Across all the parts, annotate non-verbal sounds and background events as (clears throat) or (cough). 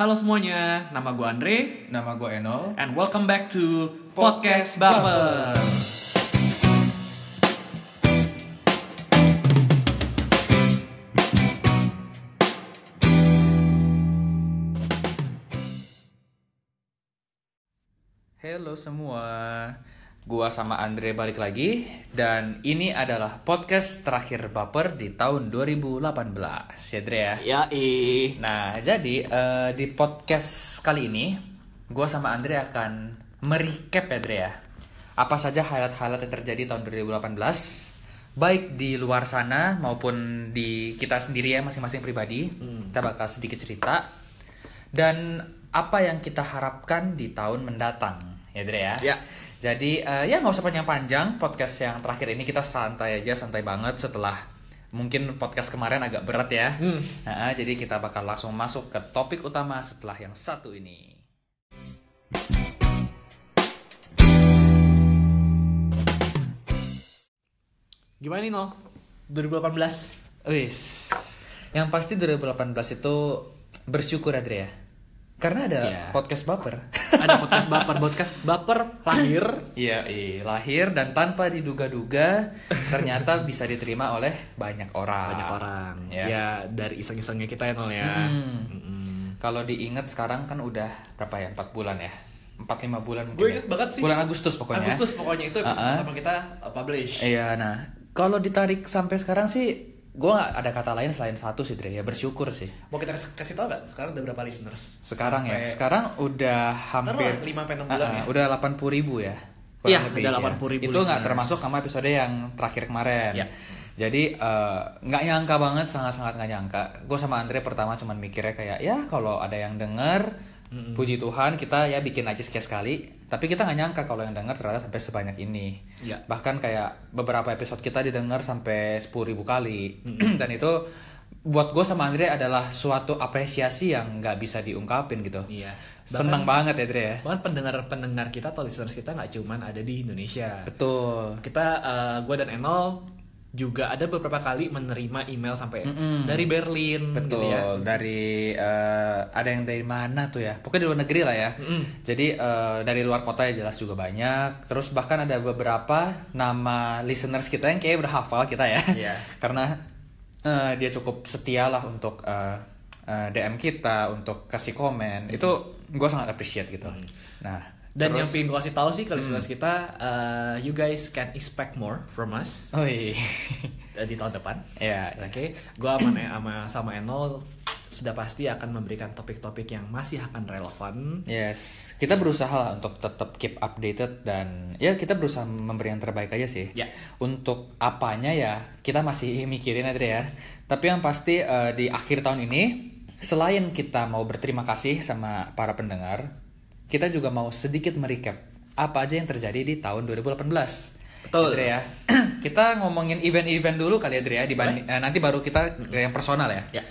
Halo semuanya, nama gue Andre Nama gue Enol. and welcome back to Podcast Baper. Halo semua. Gua sama Andre balik lagi dan ini adalah podcast terakhir Baper di tahun 2018. Ya Dre ya. Ya. Nah, jadi eh, di podcast kali ini gua sama Andre akan merecap ya Dre ya. Apa saja highlight-highlight yang terjadi tahun 2018 baik di luar sana maupun di kita sendiri ya masing-masing pribadi. Kita bakal sedikit cerita dan apa yang kita harapkan di tahun mendatang ya Dre ya. Ya. Jadi eh, ya nggak usah panjang-panjang podcast yang terakhir ini kita santai aja santai banget setelah mungkin podcast kemarin agak berat ya. Nah, jadi kita bakal langsung masuk ke topik utama setelah yang satu ini. Gimana nih, Nol? 2018. Wis, yang pasti 2018 itu bersyukur Adria. Karena ada Iya. podcast baper. (laughs) Ada podcast Baper. Podcast Baper lahir. Iya, iya, lahir dan tanpa diduga-duga ternyata bisa diterima oleh banyak orang. Banyak orang. Ya. Ya, dari iseng-isengnya kita ya, Nol ya. Hmm. Mm-mm. Kalau diingat sekarang kan udah berapa ya? 4 bulan ya? 4 5 bulan mungkin. Gue ya? banget sih. Bulan Agustus pokoknya. Agustus pokoknya itu episode pertama kita uh, publish. Iya, nah, kalau ditarik sampai sekarang sih gue gak ada kata lain selain satu sih, Dre. Ya bersyukur sih. Mau kita kasih, tau gak? Sekarang udah berapa listeners? Sekarang ya, Sampai- sekarang udah hampir Taruhlah 5 sampai 6 bulan Uh-uh, ya. Udah 80 ribu ya. Iya, udah ya. 80.000 Itu nggak listeners. termasuk sama episode yang terakhir kemarin. Iya. Jadi eh, nggak nyangka banget, sangat-sangat nggak nyangka. Gue sama Andre pertama cuman mikirnya kayak ya kalau ada yang denger, puji Tuhan kita ya bikin aja sekali-sekali. Tapi kita nggak nyangka kalau yang denger ternyata sampai sebanyak ini. Iya. Bahkan kayak beberapa episode kita didengar sampai 10.000 ribu kali. (clears throat) Dan itu buat gue sama Andre adalah suatu apresiasi yang nggak bisa diungkapin gitu. Iya. Senang banget ya Dre ya. Bahkan pendengar-pendengar kita atau listeners kita nggak cuman ada di Indonesia. Betul. Kita, eh, gue dan Enol juga ada beberapa kali menerima email sampai Mm-mm. dari Berlin, Betul. gitu ya. Dari eh, ada yang dari mana tuh ya? Pokoknya di luar negeri lah ya. Jadi eh, dari luar kota ya jelas juga banyak. Terus bahkan ada beberapa nama listeners kita yang kayak udah hafal kita ya. Iya. (laughs) Karena eh, dia cukup setia lah untuk eh, eh, DM kita, untuk kasih komen. Itu gue sangat appreciate gitu. Nah. Dan yang terus- pengen gue kasih tahu sih ke listeners kita, eh, you guys can expect more from us Oh iya. eh, di tahun depan. ya, Oke, gue sama, sama sama Enol sudah pasti akan memberikan topik-topik yang masih akan relevan. Yes, kita berusaha lah untuk tetap keep updated dan ya kita berusaha memberi yang terbaik aja sih. Ya. Untuk apanya ya kita masih mikirin aja ya. Tapi yang pasti eh, di akhir tahun ini selain kita mau berterima kasih sama para pendengar, kita juga mau sedikit merecap apa aja yang terjadi di tahun 2018. Betul. Dre ya. (clears throat) kita ngomongin event-event dulu kali ya Dre ya dibanding eh, nanti baru kita ke yang personal ya. Ya.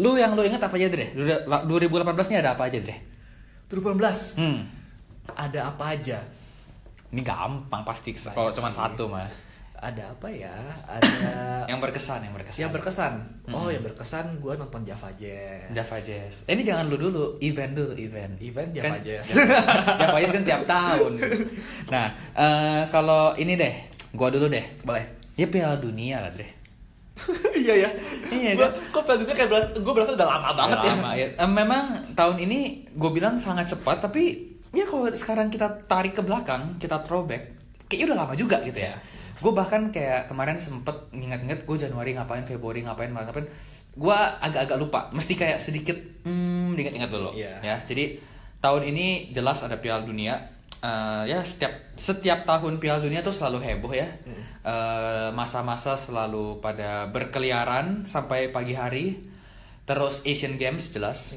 Lu yang lu inget apa aja Dre? 2018 ini ada apa aja Dre? 2018 Hmm. ada apa aja? Ini gampang pasti kalau cuma satu mah. Ada apa ya? Ada (clears throat) Yang berkesan, yang berkesan. yang berkesan. Oh, yang berkesan gue nonton Java Jazz. Java Jazz. Eh, ini jangan lu dulu, event dulu, event. Event Java Kan- Jazz. (laughs) Java Jazz kan tiap tahun. Nah, eh, kalau ini deh, gua dulu deh. Boleh. Ya Piala Dunia lah, Dre. (laughs) iya ya. Iya, Gua, kan? kok pelanjutnya kayak berasa, gue berasa udah lama banget ya. Lama, ya. Eh, memang tahun ini gue bilang sangat cepat, tapi ya kalau sekarang kita tarik ke belakang, kita throwback, kayaknya udah lama juga gitu ya. Gue bahkan kayak kemarin sempet nginget-nginget gue Januari ngapain, Februari ngapain, Maret ngapain. Gue agak-agak lupa, mesti kayak sedikit hmm, diingat-ingat dulu. Iya. Ya, jadi tahun ini jelas ada Piala Dunia. Eh, ya setiap setiap tahun Piala Dunia tuh selalu heboh ya. Eh, masa-masa selalu pada berkeliaran sampai pagi hari. Terus Asian Games jelas.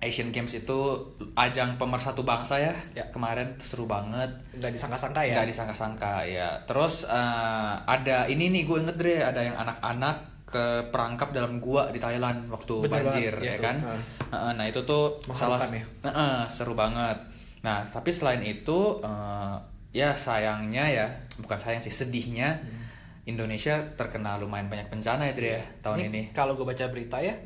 Asian Games itu ajang pemersatu bangsa ya. Ya. Kemarin seru banget. Nggak disangka-sangka ya. Nggak disangka-sangka ya. Terus eh, ada ini nih gue inget deh ada yang anak-anak ke perangkap dalam gua di Thailand waktu Bener banjir banget, iya ya tuh. kan. Heeh, Nah itu tuh salah ya. Heeh, seru banget. Nah tapi selain itu eh, ya sayangnya ya bukan sayang sih sedihnya Hmm. Indonesia terkena lumayan banyak bencana ya Dre ya tahun ini. Kalau gue baca berita ya,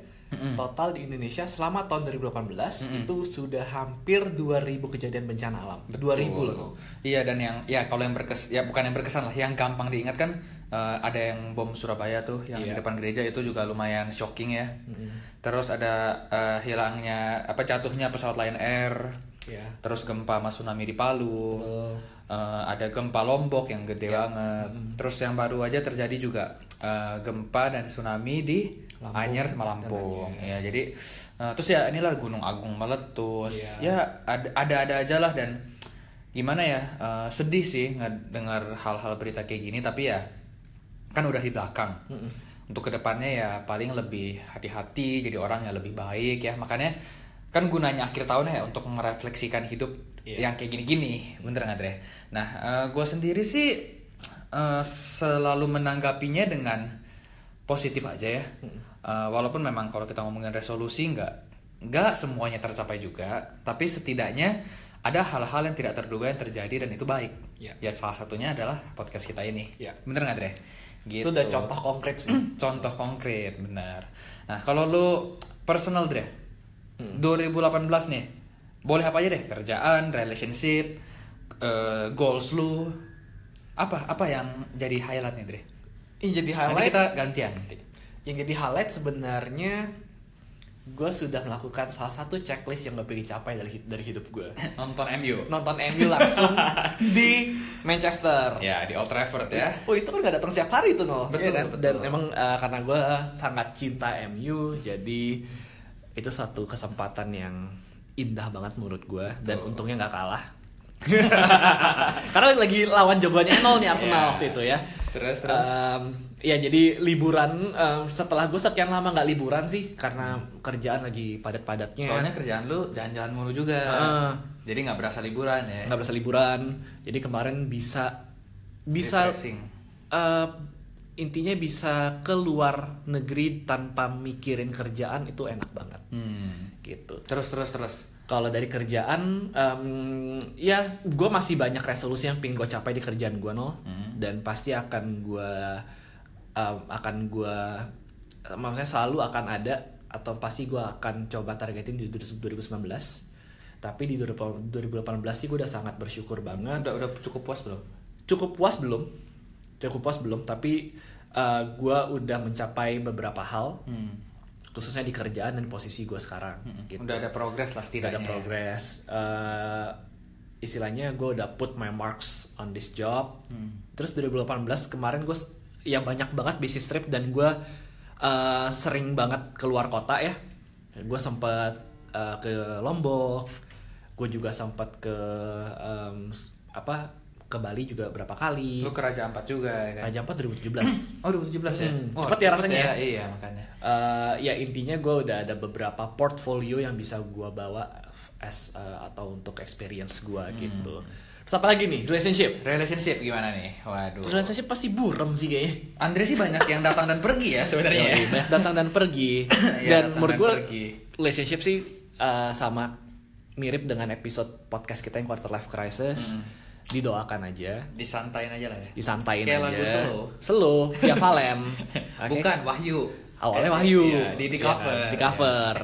Total di Indonesia selama tahun 2018 itu sudah hampir 2000 kejadian bencana alam. 2000 loh. Iya dan yang ya kalau yang berkes ya bukan yang berkesan lah, yang gampang diingat kan eh, ada yang bom Surabaya tuh yang di Iya. depan gereja itu juga lumayan shocking ya. Terus ada eh, hilangnya apa jatuhnya pesawat Lion Air. Iya. Terus gempa sama tsunami di Palu. Betul. Eh, ada gempa Lombok yang gede Ya. banget. Terus yang baru aja terjadi juga eh, gempa dan tsunami di Lampung Anyer sama Lampung. Ya, jadi eh, terus ya inilah Gunung Agung meletus. Iya. Ya ada ada aja lah dan gimana ya eh, sedih sih nggak dengar hal-hal berita kayak gini tapi ya kan udah di belakang. Untuk ke depannya ya paling lebih hati-hati jadi orang yang lebih baik ya makanya kan gunanya akhir tahun ya untuk merefleksikan hidup Iya. yang kayak gini-gini bener nggak Dre? Nah gue sendiri sih eh, selalu menanggapinya dengan positif aja ya Eh, walaupun memang kalau kita ngomongin resolusi nggak nggak semuanya tercapai juga tapi setidaknya ada hal-hal yang tidak terduga yang terjadi dan itu baik Iya. ya salah satunya adalah podcast kita ini Iya. bener nggak Dre? Gitu. Itu udah contoh konkret sih. (clears throat) contoh konkret benar nah kalau lu personal Dre 2018 nih boleh apa aja deh kerjaan relationship eh, goals lu apa apa yang jadi highlight nih Dre Ini jadi nanti highlight. kita gantian nanti Yang jadi highlight sebenarnya gue sudah melakukan salah satu checklist yang gue pengen capai dari dari hidup gue. (laughs) nonton MU Nonton MU langsung (laughs) di Manchester. ya di Old Trafford ya Oh itu kan gak datang setiap hari tuh nol. Betul, kan? betul. Dan emang eh, karena gue sangat cinta MU, jadi itu satu kesempatan yang indah banget menurut gue dan Betul. untungnya nggak kalah. (laughs) karena lagi lawan jagoannya nol nih Arsenal Ya. waktu itu ya. Terus, terus. Em, ya jadi liburan em, setelah gue sekian lama nggak liburan sih karena kerjaan lagi padat-padatnya. soalnya kerjaan lu jalan-jalan mulu juga Heeh. jadi nggak berasa liburan ya nggak berasa liburan jadi kemarin bisa bisa Refreshing. eh, intinya bisa keluar negeri tanpa mikirin kerjaan itu enak banget hmm. gitu terus terus terus kalau dari kerjaan em, ya gue masih banyak resolusi yang pengen gue capai di kerjaan gue no Hmm. dan pasti akan gue em, akan gue maksudnya selalu akan ada atau pasti gue akan coba targetin di 2019 tapi di 2018 sih gue udah sangat bersyukur banget. Udah udah cukup puas belum? Cukup puas belum. Cukup puas belum tapi uh, gue udah mencapai beberapa hal. Hmm. khususnya di kerjaan dan posisi gue sekarang gitu. udah ada progres lah Udah setidaknya ada progress Uh, istilahnya gue udah put my marks on this job. Hmm. terus 2018 kemarin gue ya banyak banget bisnis trip dan gue uh, sering banget keluar kota ya. Gue sempat uh, ke Lombok gue juga sempat ke um, apa ke Bali juga berapa kali. Lu ke Raja Ampat juga ya kan? Raja Ampat 2017 oh 2017 ya? Hmm, oh, cepet ya rasanya ya. iya makanya. Eh, ya intinya gue udah ada beberapa portfolio yang bisa gue bawa as eh, atau untuk experience gue gitu. Terus apa lagi nih relationship? relationship gimana nih waduh Relationship pasti burem sih kayaknya. Andre sih banyak yang datang dan pergi ya sebenarnya ya. Yoi, banyak datang dan pergi. (laughs) Iya, dan menurut gue relationship sih eh, sama mirip dengan episode podcast kita yang quarter life crisis. Didoakan aja, disantain aja lah ya disantain Kayak aja. lagu slow. Slow, via Valen. (laughs) Oke? bukan Wahyu Awalnya Eh, Wahyu. iya, di di Iya cover kan? Di cover.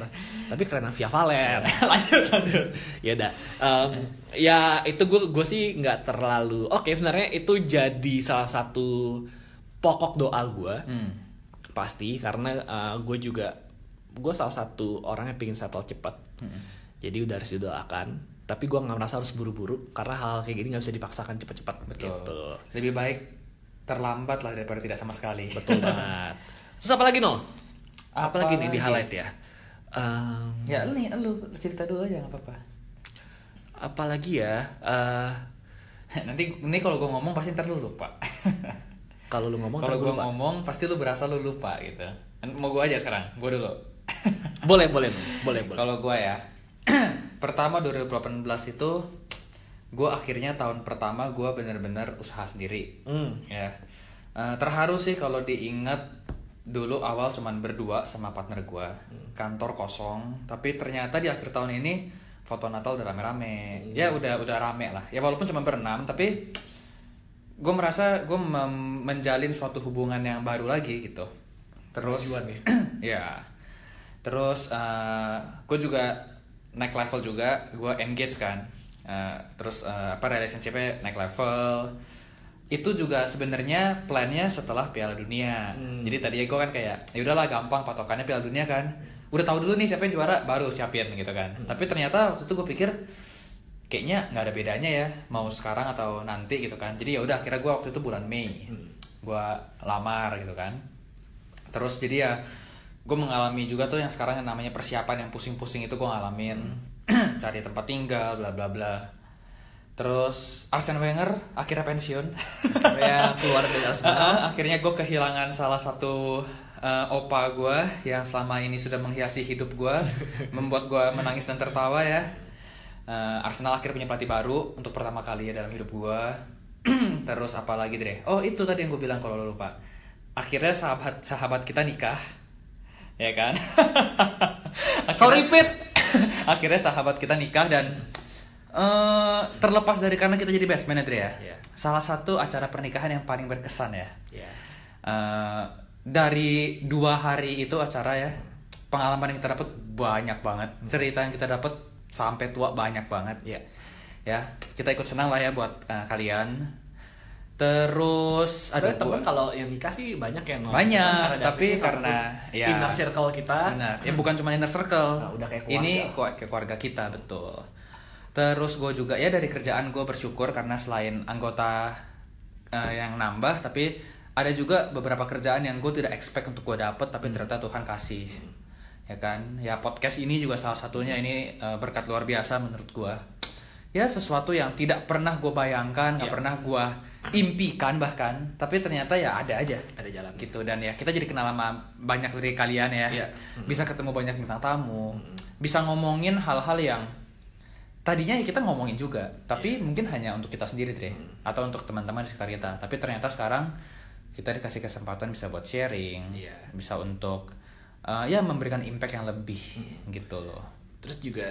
Tapi karena Via Valen. (laughs) lanjut lanjut ya udah. Em, ya itu gue gue sih nggak terlalu. Oke sebenarnya itu jadi salah satu pokok doa gue. hmm. Pasti karena gue juga gue salah satu orang yang pengen settle cepat. Hmm. Jadi udah harus didoakan. Tapi gue nggak merasa harus buru-buru karena hal kayak gini nggak bisa dipaksakan cepat-cepat. betul Gitu. lebih baik terlambat lah daripada tidak sama sekali Betul (laughs) banget. Terus apa lagi Nol? Apa, Apa lagi nih di highlight ya? Em, ya nih lu cerita dulu aja nggak apa-apa. Apalagi ya? Eh (laughs) nanti ini kalau gue ngomong pasti ntar lu lupa. (laughs) Kalau lu ngomong kalau gue ngomong pasti lu berasa lu lupa gitu. Mau gue aja sekarang gue dulu. (laughs) Boleh boleh boleh boleh. Kalau gue ya, (clears throat) pertama 2018 itu gue akhirnya tahun pertama gue bener-bener usaha sendiri. Hmm. Ya, Eh, terharu sih kalau diingat dulu awal cuman berdua sama partner gue, kantor kosong. Tapi ternyata di akhir tahun ini foto Natal udah rame-rame. Ya udah udah rame lah. Ya walaupun cuma berenam, tapi gue merasa gue menjalin suatu hubungan yang baru lagi gitu. Terus, Kemajuan ya? (clears throat) ya terus uh, gue juga naik level juga gue engage kan Uh, terus uh, apa relationshipnya naik level itu juga sebenarnya plannya setelah Piala Dunia. Hmm. jadi tadinya gue kan kayak ya udahlah gampang patokannya Piala Dunia kan. Udah tahu dulu nih siapa yang juara baru siapin gitu kan. Tapi ternyata waktu itu gue pikir kayaknya nggak ada bedanya ya mau sekarang atau nanti gitu kan. Jadi ya udah akhirnya gue waktu itu bulan Mei gue lamar gitu kan. Terus jadi ya gue mengalami juga tuh yang sekarang yang namanya persiapan yang pusing-pusing itu gue ngalamin. (clears throat) Cari tempat tinggal bla bla bla terus Arsene Wenger akhirnya pensiun ya keluar dari Arsenal (laughs) Uh, akhirnya gue kehilangan salah satu uh, opa gue yang selama ini sudah menghiasi hidup gue, (laughs) membuat gue menangis dan tertawa ya. Uh, Arsenal akhirnya punya pelatih baru untuk pertama kali ya dalam hidup gue. (clears throat) Terus apa lagi deh? Oh itu tadi yang gue bilang kalau lo lupa. Akhirnya sahabat sahabat kita nikah, ya kan? (laughs) Sorry, Pit. akhirnya sahabat kita nikah dan eh, terlepas dari karena kita jadi best man ya. Iya. Salah satu acara pernikahan yang paling berkesan ya. ya Eh, dari dua hari itu acara ya pengalaman yang kita dapat banyak banget cerita yang kita dapat sampai tua banyak banget ya ya kita ikut senang lah ya buat eh, kalian terus Sebenarnya temen gua- kalau yang nikah sih banyak yang. Banyak, Karena tapi karena, ya. inner circle kita Benar. Ya bukan cuma inner circle. Nah, udah kayak keluarga. Ini kayak keluarga kita betul. Terus gue juga ya dari kerjaan gue bersyukur karena selain anggota eh, yang nambah, tapi ada juga beberapa kerjaan yang gue tidak expect untuk gue dapet, tapi ternyata Tuhan kasih. Ya kan? Ya podcast ini juga salah satunya ini eh, berkat luar biasa menurut gue. Ya sesuatu yang tidak pernah gue bayangkan, nggak Iya. pernah gue impikan bahkan, tapi ternyata ya ada aja ada jalan gitu dan ya kita jadi kenal sama banyak dari kalian ya Iya. bisa ketemu banyak bintang tamu bisa ngomongin hal-hal yang tadinya ya kita ngomongin juga tapi Iya. mungkin hanya untuk kita sendiri deh Mm. atau untuk teman-teman di sekitar kita tapi ternyata sekarang kita dikasih kesempatan bisa buat sharing Iya. bisa untuk uh, ya memberikan impact yang lebih Mm. gitu loh terus juga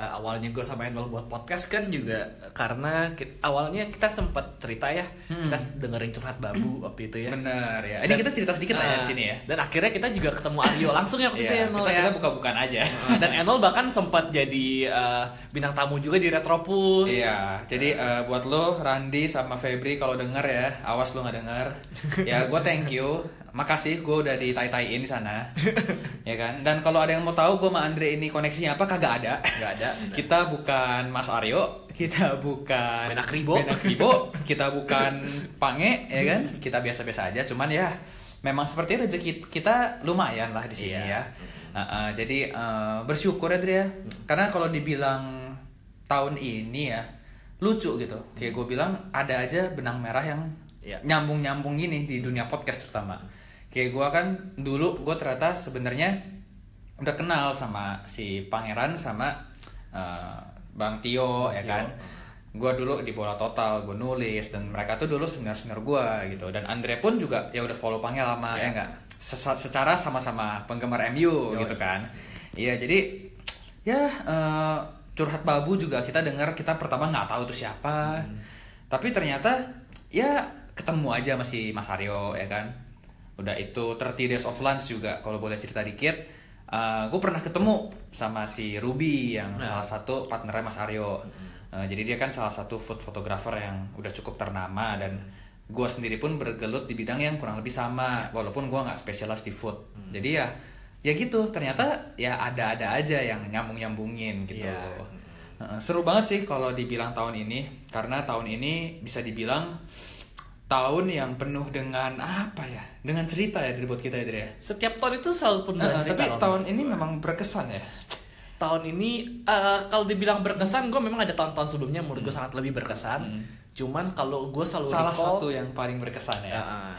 uh, awalnya gue sama Enol buat podcast kan juga karena ki- awalnya kita sempat cerita ya. Hmm. kita dengerin curhat babu (clears throat) waktu itu ya. Bener ya. Ini Dan- kita cerita sedikit lah ya Ah, di sini ya. dan akhirnya kita juga ketemu Aryo langsung ya waktu itu Iya, ya Enol kita, ya. kita buka-bukaan aja. Uh, dan Enol bahkan sempat jadi uh, bintang tamu juga di Retropus. Iya, jadi eh, buat lo Randi sama Febri kalau denger ya, awas lo nggak denger. (laughs) Ya, gue thank you, makasih gue udah ditai-taiin di sana, (laughs) ya kan. Dan kalau ada yang mau tahu gue sama Andre ini koneksinya apa, kagak ada. Nggak ada. kita bukan Mas Aryo, kita bukan Benak Ribo. Benak Ribo, (laughs) kita bukan Pange, ya kan. Kita biasa-biasa aja, cuman ya memang seperti rezeki kita lumayan lah di sini Iya. ya. Uh, uh, jadi uh, bersyukur ya Dre ya. Karena kalau dibilang tahun ini ya lucu gitu. Kayak gue bilang ada aja benang merah yang Iya. nyambung-nyambung gini di dunia podcast terutama. Kayak gue kan dulu gue ternyata sebenarnya udah kenal sama si Pangeran sama uh, Bang Tio ya Tio. kan. Gue dulu di bola total, gue nulis dan mereka tuh dulu senior-senior gue gitu. Dan Andre pun juga ya udah follow Pange lama Iya. ya enggak. secara sama-sama penggemar MU Yoi. gitu kan. Iya jadi ya eh, curhat babu juga kita dengar kita pertama nggak tahu itu siapa. Tapi ternyata ya ketemu aja masih Mas Aryo ya kan. Udah itu 30 Days of Lunch juga kalau boleh cerita dikit. gue pernah ketemu sama si Ruby yang Nah. salah satu partnernya Mas Aryo. Eh, jadi dia kan salah satu food photographer yang udah cukup ternama dan gue sendiri pun bergelut di bidang yang kurang lebih sama walaupun gue nggak spesialis di food. Jadi ya ya gitu ternyata ya ada-ada aja yang nyambung-nyambungin gitu. Iya. Heeh, seru banget sih kalau dibilang tahun ini karena tahun ini bisa dibilang tahun yang penuh dengan apa ya dengan cerita ya dari buat kita ya Dre ya. setiap tahun itu selalu penuh dengan Eh, cerita tapi tahun ini gua. memang berkesan ya. tahun ini eh, kalau dibilang berkesan gue memang ada tahun-tahun sebelumnya menurut gue sangat lebih berkesan Hmm. cuman kalau gue selalu Salah recall, satu yang paling berkesan ya. Ah.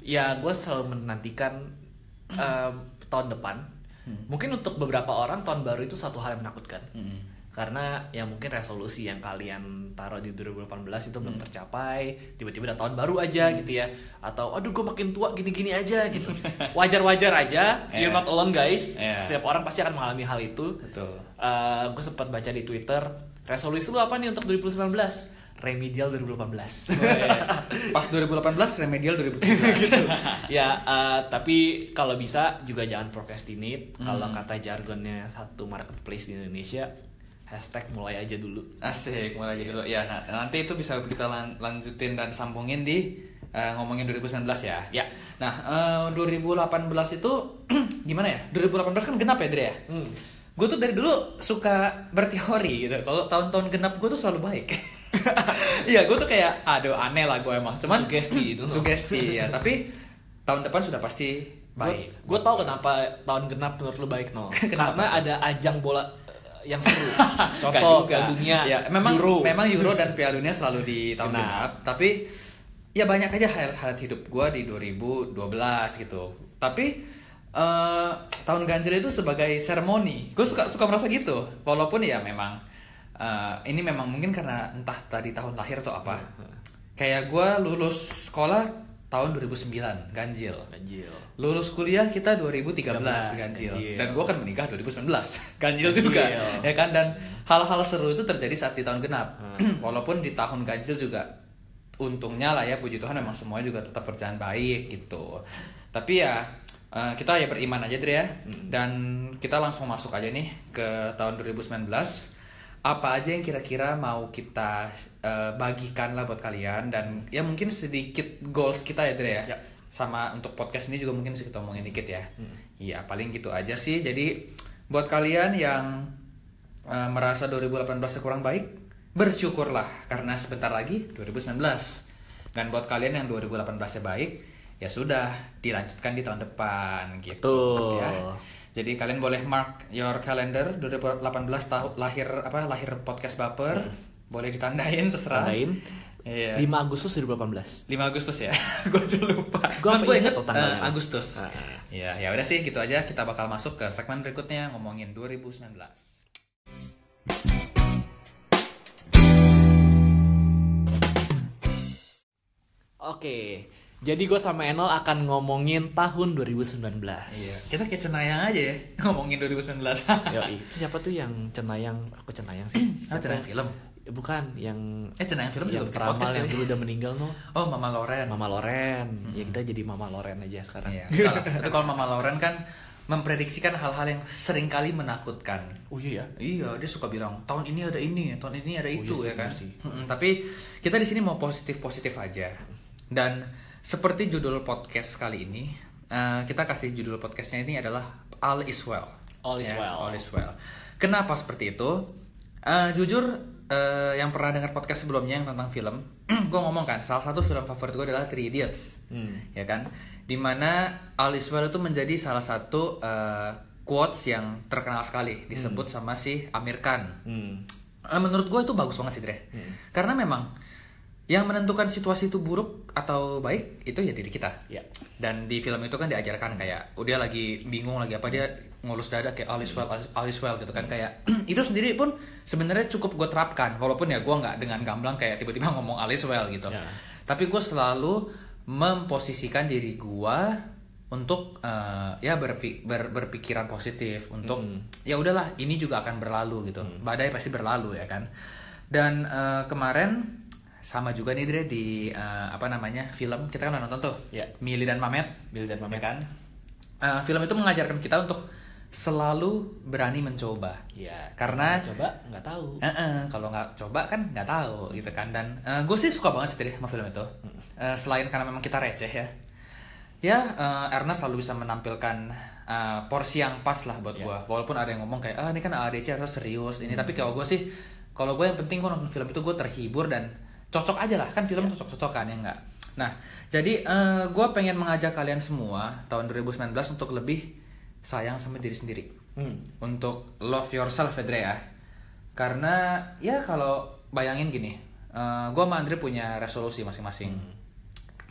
ya gue selalu menantikan (laughs) em, tahun depan. Hmm. Mungkin untuk beberapa orang tahun baru itu satu hal yang menakutkan. Mm-mm. Karena ya mungkin resolusi yang kalian taruh di 2018 itu belum Hmm. tercapai, tiba-tiba ada tahun baru aja gitu ya. Atau aduh gue makin tua gini-gini aja gitu. (laughs) Wajar-wajar aja. You're Yeah. not alone guys. Yeah. Setiap orang pasti akan mengalami hal itu. Betul. gue sempat baca di Twitter, resolusi lu apa nih untuk 2019? remedial 2018. Pas 2018 remedial 2017. ya, eh, tapi kalau bisa juga jangan procrastinate. Kalau Hmm. kata jargonnya satu marketplace di Indonesia, hashtag mulai aja dulu. Asik, mulai jadi dulu. Ya, nah, nanti itu bisa kita lan- lanjutin dan sambungin di eh, ngomongin 2019 ya. Ya. Nah, eh, 2018 itu (clears throat) gimana ya? 2018 kan genap ya, Dre ya? Hmm. Gue tuh dari dulu suka berteori gitu. Kalau tahun-tahun genap gue tuh selalu baik. (laughs) Iya, gue tuh kayak aduh aneh lah gue emang. Cuman Sugesti itu. Sugesti ya, tapi tahun depan sudah pasti baik. Gue tau kenapa tahun genap menurut lu baik no. (laughs) Karena ada ajang bola yang seru. (laughs) Contoh. Piala dunia, Ya, memang Euro. memang Euro dan Piala Dunia selalu di tahun Genap. genap, tapi ya banyak aja highlight-highlight hidup gue di 2012 gitu. Tapi eh, tahun ganjil itu sebagai seremoni, gue suka suka merasa gitu. Walaupun ya memang eh, ini memang mungkin karena entah tadi tahun lahir atau apa. Kayak gue lulus sekolah tahun 2009 ganjil. Ganjil. Lulus kuliah kita 2013 13, ganjil. ganjil. Dan gue kan menikah 2019 (laughs) ganjil juga Ganjil. ya kan dan hal-hal seru itu terjadi saat di tahun genap Hmm. (clears throat) walaupun di tahun ganjil juga untungnya lah ya puji Tuhan memang semuanya juga tetap berjalan baik gitu tapi ya eh, kita ya beriman aja Dre ya Hmm. dan kita langsung masuk aja nih ke tahun 2019 apa aja yang kira-kira mau kita eh, bagikan lah buat kalian dan ya mungkin sedikit goals kita ya Dre ya Ya. sama untuk podcast ini juga mungkin kita omongin dikit ya Hmm. iya paling gitu aja sih jadi buat kalian yang eh, merasa 2018 kurang baik bersyukurlah karena sebentar lagi 2019 dan buat kalian yang 2018 nya baik ya sudah dilanjutkan di tahun depan gitu Betul. ya jadi kalian boleh mark your calendar 2018 tahun lahir apa lahir podcast baper boleh ditandain terserah Tandain. Iya. 5 Agustus 2018. 5 Agustus ya. (laughs) gue aja lupa. Apa gua inget tuh tanggalnya. eh, Agustus. Ah. Ya, ya udah sih gitu aja kita bakal masuk ke segmen berikutnya ngomongin 2019. Oke. Jadi gue sama Enol akan ngomongin tahun 2019. Iya. Kita kayak cenayang aja ya (laughs) ngomongin 2019. Yoi. Itu siapa tuh yang cenayang? Aku cenayang sih. Ah, (clears throat) cenayang film. Bukan, yang Eh cenayang film yang juga peramal yang ya. dulu udah meninggal no. Oh, Mama Loren. Mama Loren. Ya kita jadi Mama Loren aja sekarang. Iya. Itu kalau Mama Loren kan memprediksikan hal-hal yang sering kali menakutkan. Oh iya ya. Iya, dia suka bilang tahun ini ada ini, tahun ini ada Oh, itu iya sih, ya kan. sih. Mm-mm, tapi kita di sini mau positif-positif aja. Dan seperti judul podcast kali ini, eh, kita kasih judul podcastnya ini adalah All is Well. All is Ya, well. All is Well. Kenapa seperti itu? Eh, jujur, eh, yang pernah dengar podcast sebelumnya yang tentang film, (clears throat) gue ngomong kan, salah satu film favorit gue adalah Three Idiots Hmm. ya kan di mana All is Well itu menjadi salah satu eh, quotes yang terkenal sekali disebut sama si Amir Khan Hmm. Eh, menurut gue itu bagus banget sih Dre karena memang yang menentukan situasi itu buruk atau baik itu ya diri kita. Ya. dan di film itu kan diajarkan kayak udah lagi bingung lagi apa dia ngulus dada kayak all is well all is well gitu kan. Kayak (clears throat) itu sendiri pun sebenarnya cukup gue terapkan. Walaupun ya gue nggak dengan gamblang kayak tiba-tiba (laughs) ngomong all is well gitu. Ya. tapi gue selalu memposisikan diri gue untuk eh, ya berpi- ber- berpikiran positif untuk ya udahlah ini juga akan berlalu gitu. Badai pasti berlalu ya kan. Dan eh, kemarin sama juga nih Dre di eh, apa namanya film. Kita kan udah nonton tuh. Ya. Mili dan Mamet. Mili dan Mamet. ya kan? Eh, film itu mengajarkan kita untuk selalu berani mencoba. Ya. karena coba nggak tahu. Eh, eh, kalau nggak coba kan nggak tahu gitu kan. Dan gue sih suka banget sih Dre, sama film itu. Eh, selain karena memang kita receh ya. Ya eh, Ernest selalu bisa menampilkan eh, porsi yang pas lah buat Ya. gue walaupun ada yang ngomong kayak ah ini kan ADC harus serius ini. Tapi kalau gue sih kalau gue yang penting gue nonton film itu gue terhibur dan cocok aja lah. Kan film cocok-cocokan ya enggak? Nah jadi gue pengen mengajak kalian semua tahun 2019 untuk lebih sayang sama diri sendiri. Hmm. untuk love yourself ya Dre ya. Karena ya kalau bayangin gini gue sama Andre punya resolusi masing-masing.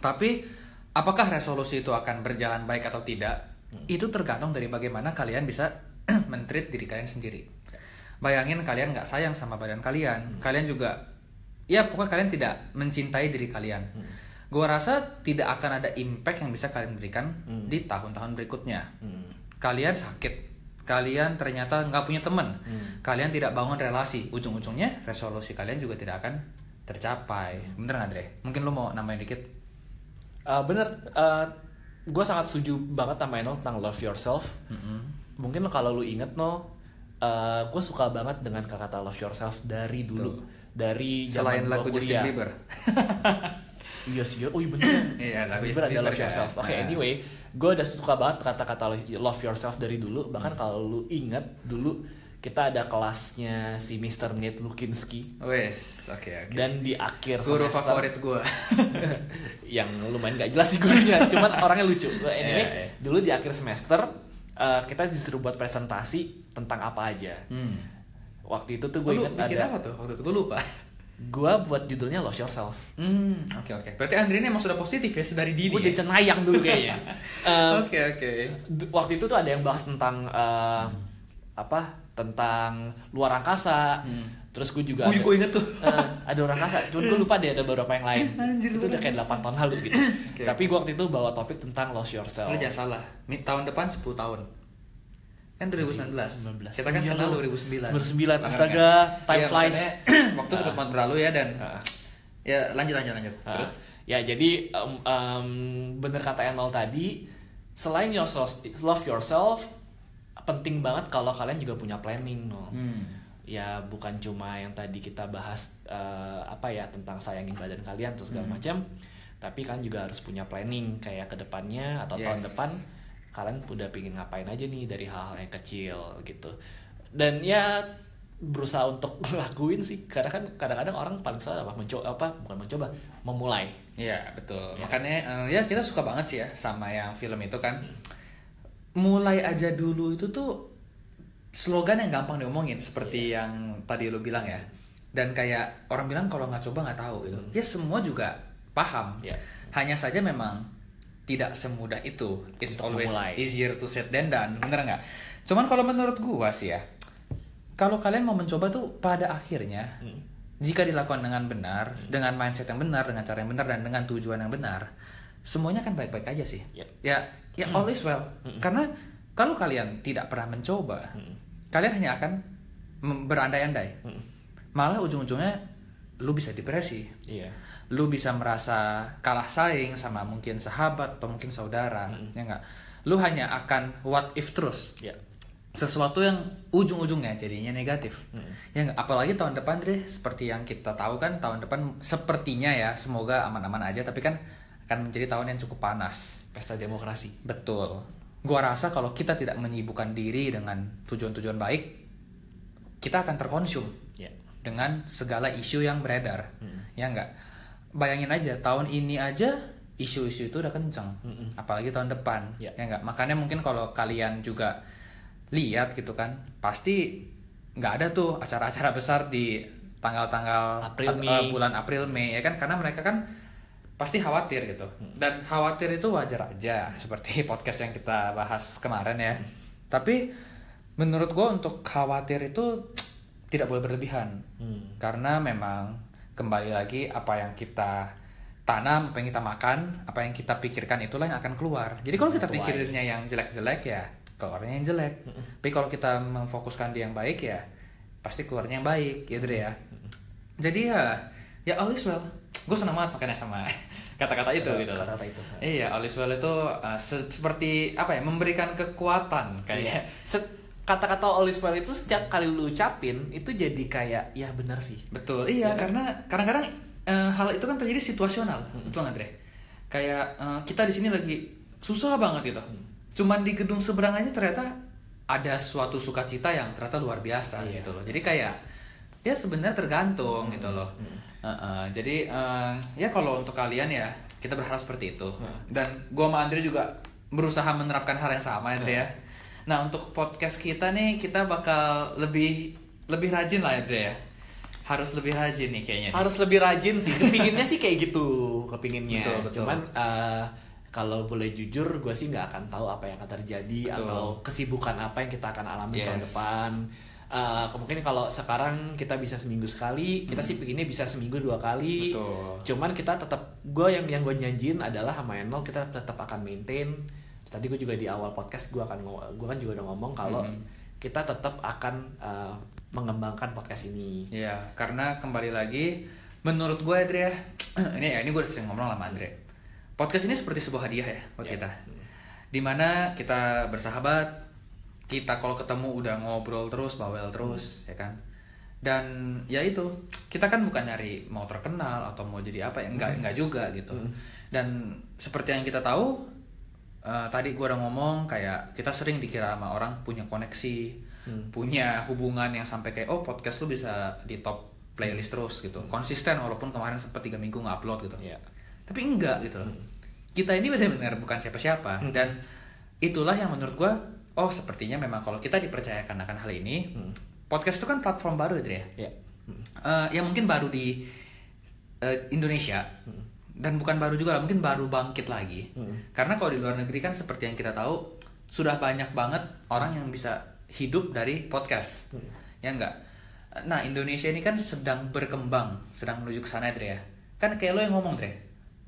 Tapi apakah resolusi itu akan berjalan baik atau tidak itu tergantung dari bagaimana kalian bisa (clears throat) mentreat diri kalian sendiri. Bayangin kalian nggak sayang sama badan kalian. Kalian juga ya pokoknya kalian tidak mencintai diri kalian gue rasa tidak akan ada impact yang bisa kalian berikan di tahun-tahun berikutnya Hmm. kalian sakit kalian ternyata nggak punya teman kalian tidak bangun relasi ujung-ujungnya resolusi kalian juga tidak akan tercapai. Bener nggak Andre? Mungkin lo mau nambahin dikit? Uh, bener, gue sangat setuju banget sama Enol tentang love yourself. Mungkin kalau lu inget no, gue suka banget dengan kata love yourself dari dulu, Betul. Dari Selain lagu Justin. Bieber. (laughs) Iya sih, oh iya bener. (clears throat) Iya, lagu Bieber Justin ada love Bieber yourself. kan. Oke, Nah. anyway, gue udah suka banget kata-kata love yourself dari dulu. Hmm. Bahkan kalau lu inget dulu kita ada kelasnya si Mr. Nate Lukinski Wes, oke oke. dan di akhir Guru semester favorit gue. (laughs) yang lumayan gak jelas sih gurunya, cuman orangnya lucu. (laughs) Anyway, Iya, iya. dulu di akhir semester uh, kita disuruh buat presentasi tentang apa aja. Hmm. Waktu itu tuh Gue gue inget bikin ada apa tuh? Waktu itu gue lupa. gue buat judulnya Love Yourself. Hmm, oke oke. Berarti Andre ini emang sudah positif ya sedari dini. Gue ya? jadi cenayang dulu kayaknya. (laughs) Um, Oke oke. D- waktu itu tuh ada yang bahas tentang uh, apa tentang luar angkasa terus gue juga Oh, ada, gue inget tuh. uh, (laughs) ada luar angkasa cuman gue lupa deh ada beberapa yang lain (laughs) Anjir, itu udah kayak 8 tahun lalu gitu Oke. tapi gue waktu itu bawa topik tentang lose yourself Lo jangan salah. Tahun depan 10 tahun. Kan 2019. 19. Kita kan Iya, kenal lo. 2009. 2009, astaga, time Iya, flies. waktu sempat banget berlalu ya dan Ah. ya lanjut lanjut lanjut. Nah, Terus ya jadi em, em, bener kata Enol tadi selain yourself, love yourself penting banget kalau kalian juga punya planning no hmm. ya bukan cuma yang tadi kita bahas eh, apa ya tentang sayangin badan kalian terus segala Hmm. macam tapi kan juga harus punya planning kayak ke depannya atau tahun Yes. depan kalian udah pingin ngapain aja nih dari hal-hal yang kecil gitu dan ya berusaha untuk (laughs) ngelakuin sih karena kan kadang-kadang orang paling salah apa mencoba apa bukan mencoba memulai Iya betul. Ya. Makanya eh, ya kita suka banget sih ya sama yang film itu kan. Mulai aja dulu itu tuh slogan yang gampang diomongin seperti yang tadi lu bilang ya. Dan kayak orang bilang kalau nggak coba nggak tahu gitu. Ya semua juga paham. Ya. Hanya saja memang tidak semudah itu. It's Untuk always memulai. easier to said than done. Bener nggak? Cuman kalau menurut gua sih ya, kalau kalian mau mencoba tuh pada akhirnya Hmm. jika dilakukan dengan benar, dengan mindset yang benar, dengan cara yang benar dan dengan tujuan yang benar, semuanya akan baik-baik aja sih. Ya. Ya, ya all is well. Karena kalau kalian tidak pernah mencoba, kalian hanya akan berandai-andai. Hmm. Malah ujung-ujungnya lu bisa depresi. iya Lu bisa merasa kalah saing sama mungkin sahabat atau mungkin saudara, ya enggak? Lu hanya akan what if terus ya sesuatu yang ujung-ujungnya jadinya negatif. Hmm. Ya nggak? apalagi tahun depan Dre, seperti yang kita tahu kan tahun depan sepertinya ya semoga aman-aman aja tapi kan akan menjadi tahun yang cukup panas. pesta demokrasi Betul. Gua rasa kalau kita tidak menyibukkan diri dengan tujuan-tujuan baik, kita akan terkonsum ya dengan segala isu yang beredar. Hmm. Ya enggak? Bayangin aja tahun ini aja isu-isu itu udah kenceng. Mm-mm. Apalagi tahun depan. Ya. Ya enggak? Makanya mungkin kalau kalian juga lihat gitu kan, pasti nggak ada tuh acara-acara besar di tanggal-tanggal April, Mei. eh, bulan April Mei ya kan karena mereka kan pasti khawatir gitu. Dan khawatir itu wajar aja seperti (laughs) podcast yang kita bahas kemarin ya. Tapi menurut gue untuk khawatir itu tidak boleh berlebihan Hmm. karena memang kembali lagi apa yang kita tanam apa yang kita makan apa yang kita pikirkan itulah yang akan keluar. Jadi kalau kita Tuai. pikirinnya yang jelek-jelek ya keluarnya yang jelek. Tapi kalau kita memfokuskan di yang baik ya pasti keluarnya yang baik gitu deh ya. Jadi ya ya all is well. Gue senang banget makanya sama (laughs) kata-kata itu gitu loh. Kata-kata itu. Iya all is well itu uh, se- seperti apa ya memberikan kekuatan Iya. kayak Set- kata-kata all is well itu setiap kali lu ucapin itu jadi kayak ya benar sih Betul, iya karena kadang-kadang eh, hal itu kan terjadi situasional, betul nggak Dre? Kayak eh, kita di sini lagi susah banget gitu, cuman di gedung seberang aja ternyata ada suatu sukacita yang ternyata luar biasa Iya. gitu loh. Jadi kayak ya sebenarnya tergantung gitu loh. Eh, eh, jadi eh, ya kalau untuk kalian ya kita berharap seperti itu. Dan gua sama Andre juga berusaha menerapkan hal yang sama ya Dre ya. Nah untuk podcast kita nih kita bakal lebih lebih rajin lah ya Dre ya harus lebih rajin nih kayaknya. nih. harus lebih rajin sih kepinginnya sih kayak gitu kepinginnya Betul, betul. cuman eh, kalau boleh jujur gue sih nggak akan tahu apa yang akan terjadi Betul. atau kesibukan apa yang kita akan alami Yes. tahun depan Eh, mungkin kalau sekarang kita bisa seminggu sekali kita sih pinginnya bisa seminggu dua kali Hmm. Betul. cuman kita tetap gue yang yang gue janjiin adalah sama Enol kita tetap akan maintain tadi gue juga di awal podcast gue akan gue kan juga udah ngomong kalau Mhm. kita tetap akan eh, mengembangkan podcast ini. Ya, karena kembali lagi menurut gue Andre ya (clears throat) ini ya ini gue sering ngomong sama Andre. Podcast ini seperti sebuah hadiah ya buat Ya. kita. Di mana kita bersahabat kita kalau ketemu udah ngobrol terus bawel terus ya kan? Dan ya itu kita kan bukan nyari mau terkenal atau mau jadi apa ya enggak enggak juga gitu. Dan seperti yang kita tahu eh, tadi gue udah ngomong kayak kita sering dikira sama orang punya koneksi punya hubungan yang sampai kayak oh podcast lu bisa di top playlist terus gitu. Konsisten walaupun kemarin sempat tiga minggu nggak upload gitu. Iya. tapi enggak gitu. Loh kita ini benar-benar bukan siapa-siapa. Dan itulah yang menurut gua oh sepertinya memang kalau kita dipercayakan akan hal ini podcast itu kan platform baru gitu ya? Ya. Eh, yang mungkin baru di eh, Indonesia dan bukan baru juga lah mungkin baru bangkit lagi. Karena kalau di luar negeri kan seperti yang kita tahu sudah banyak banget orang yang bisa hidup dari podcast. Ya enggak? Nah Indonesia ini kan sedang berkembang sedang menuju ke sana Dre ya. Kan kayak lo yang ngomong Dre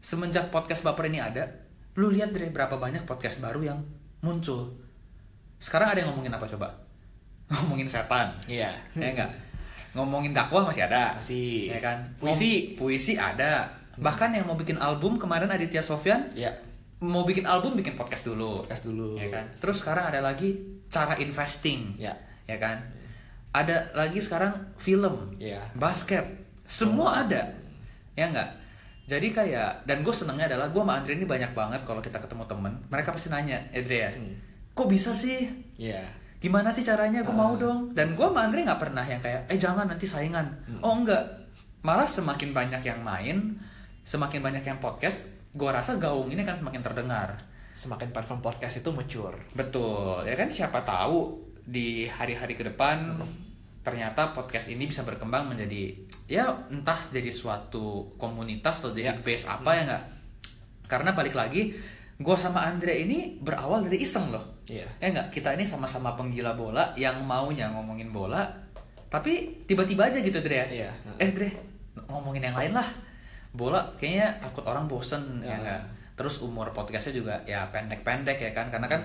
semenjak podcast baper ini ada lu lihat Dre berapa banyak podcast baru yang muncul. Sekarang ada yang ngomongin apa coba? (laughs) Ngomongin setan. Iya. ya enggak? Ngomongin dakwah masih ada. Masih. ya kan? Puisi. Ngom- puisi ada bahkan yang mau bikin album kemarin Aditya Sofyan Ya. mau bikin album bikin podcast dulu. Podcast dulu. ya kan? Terus sekarang ada lagi cara investing. Ya. ya kan? Ada lagi sekarang film Ya. basket. Semua ada. Ya enggak jadi kayak dan gue senengnya adalah gue sama Andre ini banyak banget kalau kita ketemu temen. Mereka pasti nanya Andre ya kok bisa sih? Iya. gimana sih caranya? Gue mau dong. Dan gue sama Andre nggak pernah yang kayak eh jangan nanti saingan. Oh enggak. Malah semakin banyak yang main semakin banyak yang podcast gue rasa gaung ini kan semakin terdengar. Semakin platform podcast itu mature. betul ya kan? Siapa tahu di hari-hari ke depan ternyata podcast ini bisa berkembang menjadi ya entah jadi suatu komunitas atau jadi Ya. base apa ya nggak? Karena balik lagi gue sama Andre ini berawal dari iseng loh. Iya. ya nggak? Kita ini sama-sama penggila bola yang maunya ngomongin bola tapi tiba-tiba aja gitu Dre ya. Iya. eh Dre ngomongin yang lain lah bola kayaknya takut orang bosen ya Ya. nggak? Terus umur podcastnya juga ya pendek-pendek ya kan? Karena kan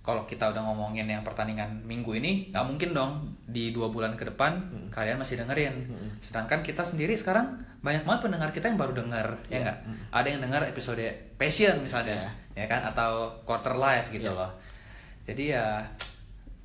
kalau kita udah ngomongin yang pertandingan minggu ini nggak mungkin dong di dua bulan ke depan kalian masih dengerin. Sedangkan kita sendiri sekarang banyak banget pendengar kita yang baru denger ya nggak? Ada yang dengar episode passion misalnya ya. kan? Atau quarter life gitu Iya. loh. Jadi ya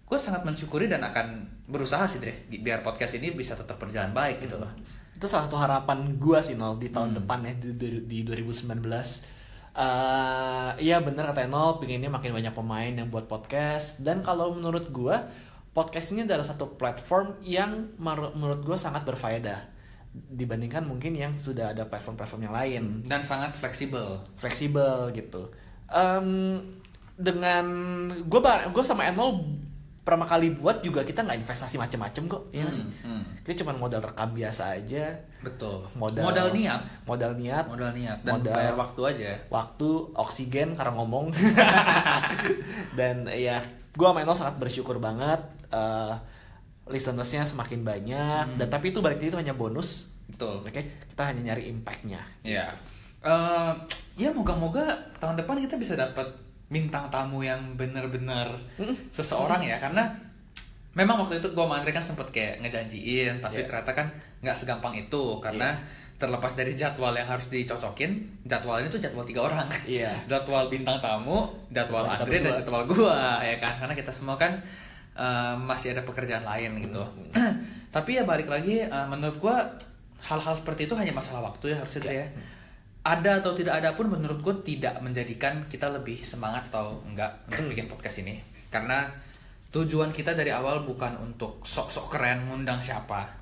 gue sangat mensyukuri dan akan berusaha sih bi- biar podcast ini bisa tetap berjalan baik gitu loh Itu salah satu harapan gua sih Nol di tahun Hmm. depan ya di, di, di 2019. Eh iya bener kata Nol, pengennya makin banyak pemain yang buat podcast dan kalau menurut gua podcast ini adalah satu platform yang menurut gua sangat berfaedah dibandingkan mungkin yang sudah ada platform-platform yang lain dan sangat fleksibel fleksibel gitu. Em, dengan gue gue sama Enol pertama kali buat juga kita nggak investasi macem-macem kok, ya sih? Hmm, hmm. Kita cuma modal rekam biasa aja, betul modal modal niat modal niat, modal niat dan Modal. bayar waktu aja waktu, oksigen karena ngomong. (laughs) Dan ya, gue sama Enol sangat bersyukur banget. eh listenersnya semakin banyak. Dan tapi itu balik itu hanya bonus. betul Oke, kita hanya nyari impactnya. ya Eh, ya moga-moga tahun depan kita bisa dapat bintang tamu yang benar-benar seseorang ya. Karena memang waktu itu gue sama Andre kan sempet kayak ngejanjiin tapi Iya. ternyata kan nggak segampang itu. Karena terlepas dari jadwal yang harus dicocokin jadwal ini tuh jadwal tiga orang. Iya. (laughs) jadwal bintang tamu jadwal kita Andre dan jadwal gua ya kan? Karena kita semua kan eh, masih ada pekerjaan lain gitu. (clears throat) Tapi ya balik lagi eh, menurut gua hal-hal seperti itu hanya masalah waktu ya harusnya Dre, ya ada atau tidak ada pun menurut gue tidak menjadikan kita lebih semangat atau enggak untuk bikin podcast ini. Karena tujuan kita dari awal bukan untuk sok-sok keren ngundang siapa.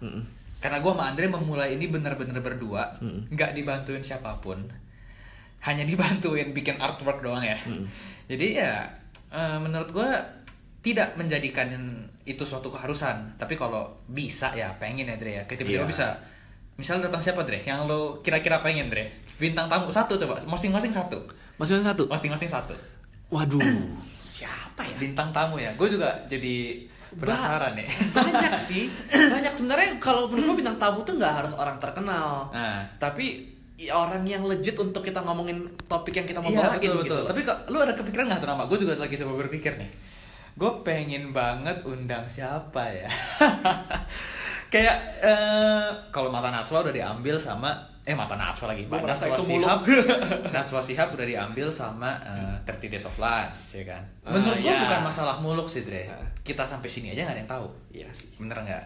Karena gue sama Andre memulai ini benar-benar berdua nggak dibantuin siapa pun. Hanya dibantuin bikin artwork doang ya. Jadi ya eh, menurut gue tidak menjadikan itu suatu keharusan. Tapi kalau bisa ya pengen ya Dre ya. Tiba-tiba Iya. bisa Misal datang siapa Dre? Yang lo kira-kira pengen Dre? Bintang tamu satu coba, masing-masing satu. Ada satu. Masing-masing satu. Waduh, (clears throat) siapa ya? Bintang tamu ya. Gue juga jadi penasaran nih. (clears throat) banyak sih banyak sebenarnya kalau menurut gue bintang tamu tuh nggak harus orang terkenal Nah. tapi ya orang yang legit untuk kita ngomongin topik yang kita mau Iya bawain betul gitu betul. loh. Tapi kok lu ada kepikiran nggak tuh nama? Gue juga lagi coba berpikir nih. Gue pengen banget undang siapa ya? (laughs) kayak eh, kalau mata Najwa udah diambil sama eh mata Najwa lagi Najwa itu Shihab (laughs) Najwa Shihab udah diambil sama eh, 30 Days of Lunch ya kan Ah, menurut gua ya. bukan masalah muluk sih Dre Ah. kita sampai sini aja nggak ada yang tahu Iya sih. bener nggak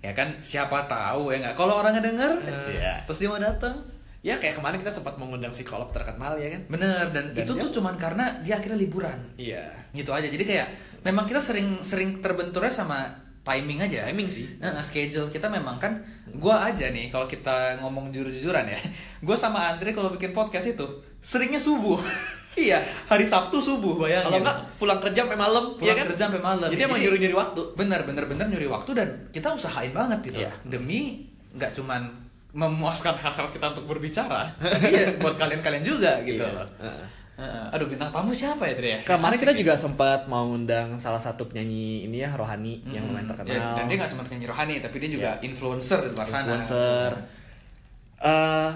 ya kan siapa tahu ya nggak kalau orang ngedenger Ah. ya, terus dia mau datang Ya kayak kemarin kita sempat mengundang psikolog terkenal ya kan? bener dan, Dan itu dia- tuh cuman karena dia akhirnya liburan Iya. gitu aja jadi kayak memang kita sering sering terbenturnya sama timing aja Timing sih. Nah, schedule kita memang kan gua aja nih kalau kita ngomong jujur-jujuran ya (laughs) gua sama Andre kalau bikin podcast itu seringnya subuh (laughs) Iya. hari Sabtu subuh bayangin Kalau enggak pulang kerja sampai malam, Pulang ya kan? kerja sampai malam. Jadi emang Jadi- nyuri-nyuri waktu. bener bener bener nyuri waktu dan kita usahain banget gitu Iya. demi nggak cuman memuaskan hasrat kita untuk berbicara tapi (laughs) ya buat kalian-kalian juga gitu Iya. loh Heeh. aduh bintang tamu siapa ya Tri ya Kemarin Asik kita nih. juga sempat mau undang salah satu penyanyi ini ya rohani yang Mm-mm. lumayan terkenal. Ya, dan dia nggak cuma penyanyi rohani tapi dia juga influencer di luar sana influencer. Eh,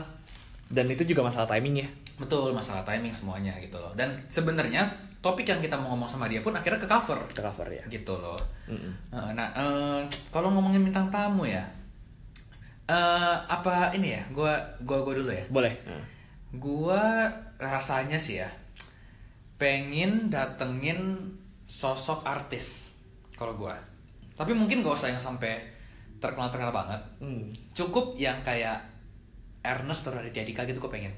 dan itu juga masalah timing ya. betul masalah timing semuanya gitu loh dan sebenarnya topik yang kita mau ngomong sama dia pun akhirnya ke cover Ke cover ya. gitu loh Mm-mm. Eh, nah eh, kalau ngomongin bintang tamu ya eh apa ini ya gua gua gua dulu ya Boleh. gua rasanya sih ya pengen datengin sosok artis kalau gua. Tapi mungkin gak usah yang sampai terkenal terkenal banget. Hmm. cukup yang kayak Ernest atau Raditya Dika gitu gue pengen.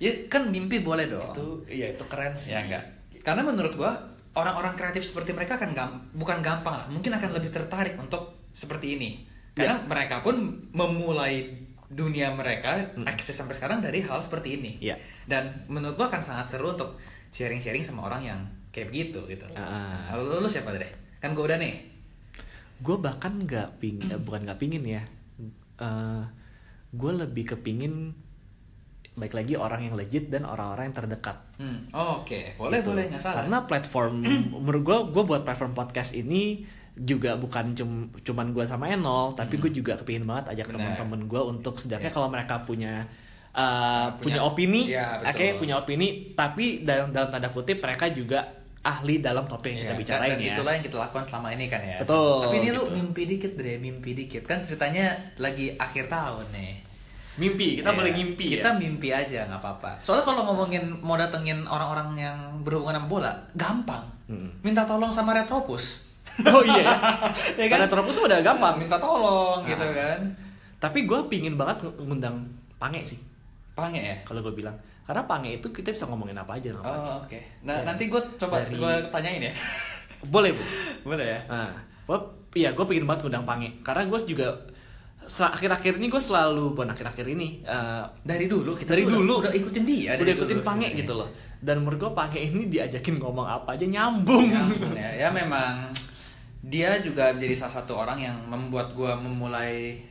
Ya kan mimpi boleh dong. Itu iya itu keren sih. ya enggak. Karena menurut gua orang-orang kreatif seperti mereka kan gam- bukan gampang lah mungkin akan lebih tertarik untuk seperti ini. Karena mereka pun memulai dunia mereka akses sampai sekarang dari hal seperti ini Iya. dan menurut gua akan sangat seru untuk sharing-sharing sama orang yang kayak begitu gitu Ah. Lalu lu siapa deh kan gua udah nih Gue bahkan nggak ping, eh, bukan nggak pingin ya. gue lebih kepingin baik lagi orang yang legit dan orang-orang yang terdekat. hmm. oh, oke boleh Gitu. boleh nggak salah Karena platform (clears throat) menurut gue gue buat platform podcast ini juga bukan cum, cuman gue sama Enol, tapi gue juga kepingin banget ajak Hmm. Teman-teman gue untuk setidaknya Iya. kalau mereka punya uh, Punya- punya, opini, betul. oke punya opini, tapi dalam dalam tanda kutip mereka juga ahli dalam topik yang kita Iya, bicarain dan ya. itulah yang kita lakukan selama ini kan ya. Betul, Tapi ini lu gitu. mimpi dikit deh, mimpi dikit. Kan ceritanya lagi akhir tahun nih. Mimpi, kita Iya, boleh ngimpi Kita ya. mimpi aja nggak apa-apa. Soalnya kalau ngomongin mau datengin orang-orang yang berhubungan sama bola, gampang. Mm. Minta tolong sama Retropus. (laughs) Oh iya ya. (laughs) Ya kan? Karena Tropus udah gampang. Minta tolong gitu Ah. kan. Tapi gue pingin banget ngundang Pange sih, Pange ya? kalau gue bilang. Karena Pange itu kita bisa ngomongin apa aja. Oh, oke. Nah, Dari- nanti gue coba dari- gue tanyain ya. (laughs) Boleh bu. Boleh ya? Nah, gua, iya gue pengen banget ngundang Pange. Karena gue juga akhir-akhir ini gue selalu bukan akhir-akhir ini eh, Dari dulu kita Dari tuh udah- dulu. udah ikutin dia udah ikutin dulu. Pange gitu loh. Dan menurut gue Pange ini diajakin ngomong apa aja nyambung. Ya ampun ya. Ya memang dia juga menjadi salah satu orang yang membuat gua memulai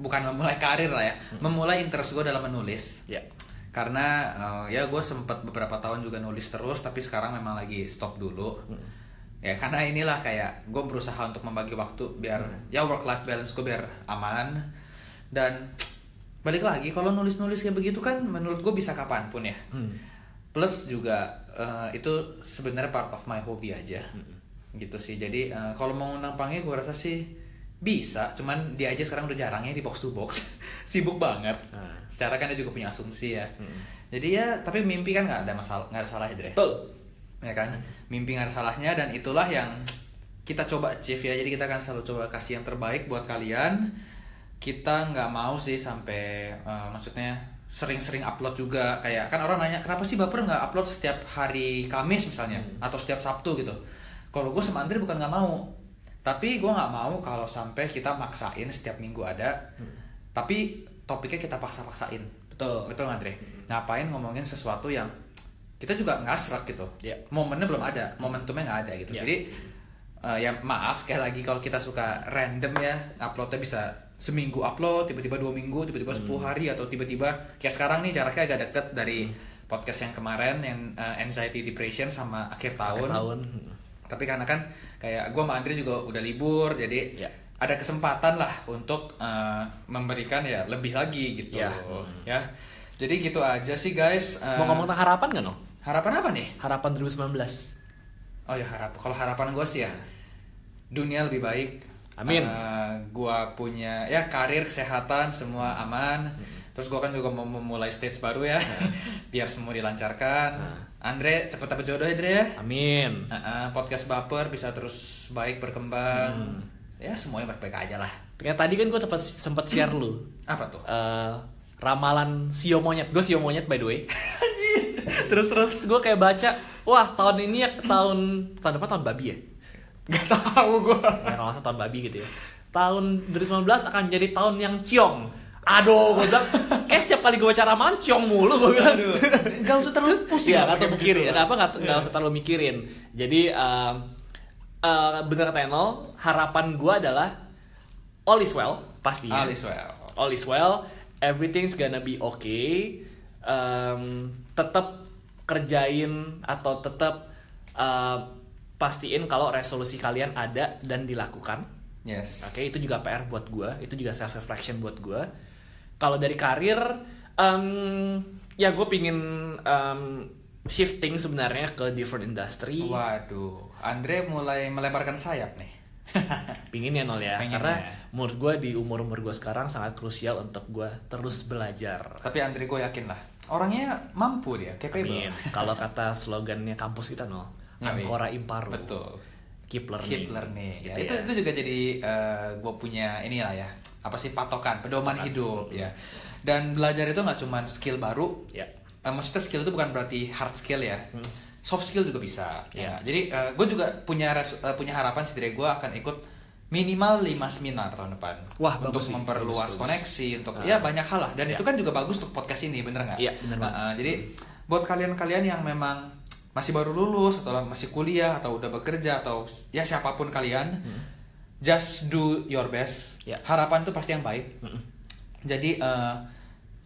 bukan memulai karir lah ya, memulai interest gua dalam menulis. ya. Karena eh, ya gue sempat beberapa tahun juga nulis terus, tapi sekarang memang lagi stop dulu. Ya karena inilah kayak gue berusaha untuk membagi waktu biar ya work life balance gue biar aman dan balik lagi kalau nulis-nulis kayak begitu kan menurut gue bisa kapan pun ya. Hmm. Plus juga eh, itu sebenarnya part of my hobby aja. Gitu sih. Jadi eh, kalau mau ngundang Pange gue rasa sih bisa, cuman dia aja sekarang udah jarang ya di box to box. (laughs) Sibuk banget. Nah. Secara kan dia juga punya asumsi ya. Hmm. Jadi ya tapi mimpi kan nggak ada masalah, nggak ada salah ya. Betul. Ya kan? Mimpi nggak ada salahnya dan itulah yang kita coba achieve ya. Jadi kita akan selalu coba kasih yang terbaik buat kalian. Kita nggak mau sih sampai eh, maksudnya sering-sering upload juga kayak kan orang nanya kenapa sih baper nggak upload setiap hari Kamis misalnya atau setiap Sabtu gitu. Kalau gue sama Andre bukan nggak mau, tapi gue nggak mau kalau sampai kita maksain setiap minggu ada, tapi topiknya kita paksa-paksain. Betul. Betul nggak, Andre? Ngapain ngomongin sesuatu yang kita juga nggak serak gitu. Iya. Momennya belum ada, momentumnya nggak ada gitu. Iya. Jadi eh, ya maaf sekali lagi kalau kita suka random ya uploadnya bisa seminggu upload, tiba-tiba dua minggu, tiba-tiba Hmm. 10 hari atau tiba-tiba kayak sekarang nih jaraknya agak deket dari Hmm. podcast yang kemarin yang eh, anxiety depression sama akhir tahun. Akhir tahun. Tapi karena kan kayak gue sama Andre juga udah libur, jadi Ya. ada kesempatan lah untuk eh, memberikan ya lebih lagi gitu. Ya. Ya. Jadi gitu aja sih guys. Eh, Mau ngomong tentang harapan nggak no? harapan apa nih? Harapan 2019. Oh ya harap. Kalau harapan gue sih ya dunia lebih baik, Amin. Eh, gua punya ya karir, kesehatan semua aman. Terus gua kan juga mau memulai stage baru ya, (laughs) biar semua dilancarkan. Nah. Andre cepet dapet jodoh ya Dre ya. Amin. Eh, eh, podcast baper bisa terus baik berkembang. Hmm. Ya semuanya baik-baik aja lah. Kayak tadi kan gue sempat sempat share lu (clears throat) Apa tuh? eh, ramalan sio monyet. Gue sio monyet by the way. (laughs) terus terus gue kayak baca, wah tahun ini ya tahun tahun depan tahun babi ya. (laughs) Gak tahu gua. Ya kalau tahun babi gitu ya. Tahun 2019 akan jadi tahun yang ciong. Aduh, gue bilang, kayak setiap kali gue baca ramalan ciong mulu gue bilang. Aduh, gak usah terlalu pusing. Iya, nggak pakai terlalu mikirin. begituan. Apa nggak nggak usah terlalu mikirin. Jadi um, uh, bener kata Enol, harapan gue adalah all is well pastinya. All is well. All is well. Everything's gonna be okay. Um, tetap kerjain atau tetap uh, pastiin kalau resolusi kalian ada dan dilakukan. Yes. Oke, itu juga PR buat gue, itu juga self reflection buat gue. Kalau dari karir, em, ya gue pingin em, shifting sebenarnya ke different industry. Waduh, Andre mulai melebarkan sayap nih. (laughs) Pingin ya nol ya, Pengen karena ya. menurut gue di umur umur gue sekarang sangat krusial untuk gue terus belajar. Tapi Andre gue yakin lah, orangnya mampu dia, capable. Amin. Kalau kata slogannya kampus kita nol. Ancora Imparu. Betul. Keep learning. Keep learning. Ya, Gitu itu ya. itu juga jadi gue punya inilah ya, apa sih patokan, pedoman hidup ya. Dan belajar itu nggak cuma skill baru. Ya. Eh, maksudnya skill itu bukan berarti hard skill ya. Soft skill juga bisa. Ya. Ya. Jadi gue juga punya res- eh, punya harapan sih dari gue akan ikut minimal 5 seminar tahun depan. Wah, untuk bagus memperluas Bagus, bagus. koneksi, untuk Ah. ya banyak hal lah. Dan Ya. itu kan juga bagus untuk podcast ini, bener nggak? Iya, bener Nah, eh, jadi buat kalian-kalian yang memang masih baru lulus atau masih kuliah atau udah bekerja atau ya siapa pun kalian, just do your best. Ya. Harapan itu pasti yang baik. Jadi eh,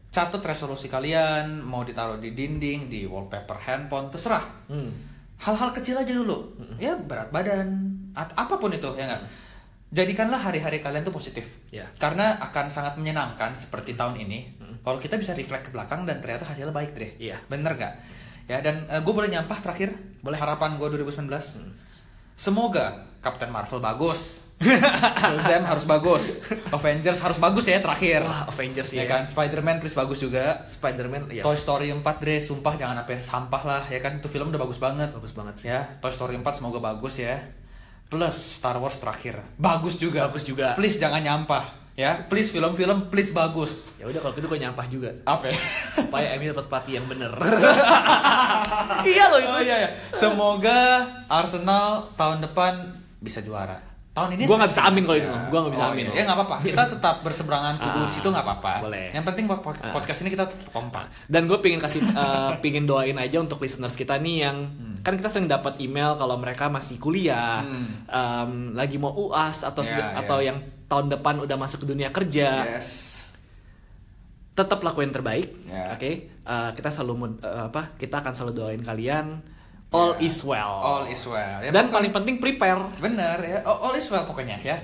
catat resolusi kalian mau ditaruh di dinding, di wallpaper handphone, terserah. Hmm. Hal-hal kecil aja dulu. Ya berat badan, at- apa pun itu ya nggak. Jadikanlah hari-hari kalian tuh positif. Ya. Karena akan sangat menyenangkan seperti tahun ini. Kalau kita bisa reflect ke belakang dan ternyata hasilnya baik deh. Iya. Bener nggak? Ya dan gue boleh nyampah terakhir. Boleh. Harapan gue 2019. Semoga Captain Marvel bagus. Shazam harus bagus. Avengers harus bagus ya terakhir. Wah, Avengers ya ya. kan. Spider-Man please bagus juga. Spider-Man ya. Toy Story 4 Dre, sumpah jangan sampai sampah lah ya kan itu film udah bagus banget. Bagus banget sih. Ya, Toy Story 4 semoga bagus ya. Plus Star Wars terakhir. Bagus juga. Bagus juga. Please jangan nyampah ya. Please film-film please bagus. Ya udah kalau gitu gue nyampah juga. Apa? ya? supaya Emi dapat pelatih yang bener. (laughs) iya loh itu. Oh iya ya. Semoga Arsenal tahun depan bisa juara. Tahun ini Gua nggak bisa amin kalau itu, gua nggak bisa Oh, amin. iya. Ya nggak apa-apa. Kita tetap berseberangan (laughs) tubuh Ah, di situ nggak apa-apa. boleh. Yang penting Ah. podcast ini kita tetap kompak. Dan gue pingin kasih, eh, pingin doain aja untuk listeners kita nih yang kan kita sering dapat email kalau mereka masih kuliah, Hmm. lagi mau uas atau Ya, sudah- ya. atau yang tahun depan udah masuk ke dunia kerja. Yes. tetap lakuin terbaik, Ya. oke? Eh, kita selalu eh, apa? Kita akan selalu doain kalian. All Ya. is well. All is well. Ya, Dan paling penting prepare. Bener ya, all is well pokoknya ya.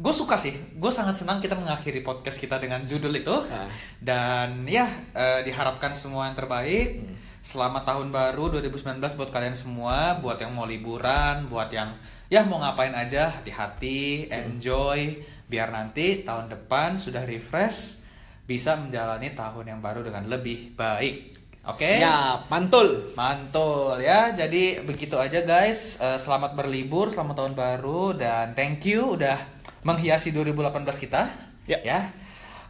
gue suka sih, gue sangat senang kita mengakhiri podcast kita dengan judul itu. Ah. Dan ya eh, diharapkan semua yang terbaik. Hmm. Selamat tahun baru 2019 buat kalian semua, buat yang mau liburan, buat yang ya mau ngapain aja, hati-hati, Hmm. enjoy, biar nanti tahun depan sudah refresh, bisa menjalani tahun yang baru dengan lebih baik. Oke? Siap, mantul. Mantul ya. Jadi begitu aja guys. Eh, selamat berlibur, selamat tahun baru dan thank you udah menghiasi 2018 kita. Ya. Ya.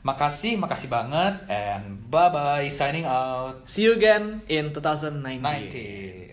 Makasih, makasih banget and bye bye signing out. See you again in 2019. 19.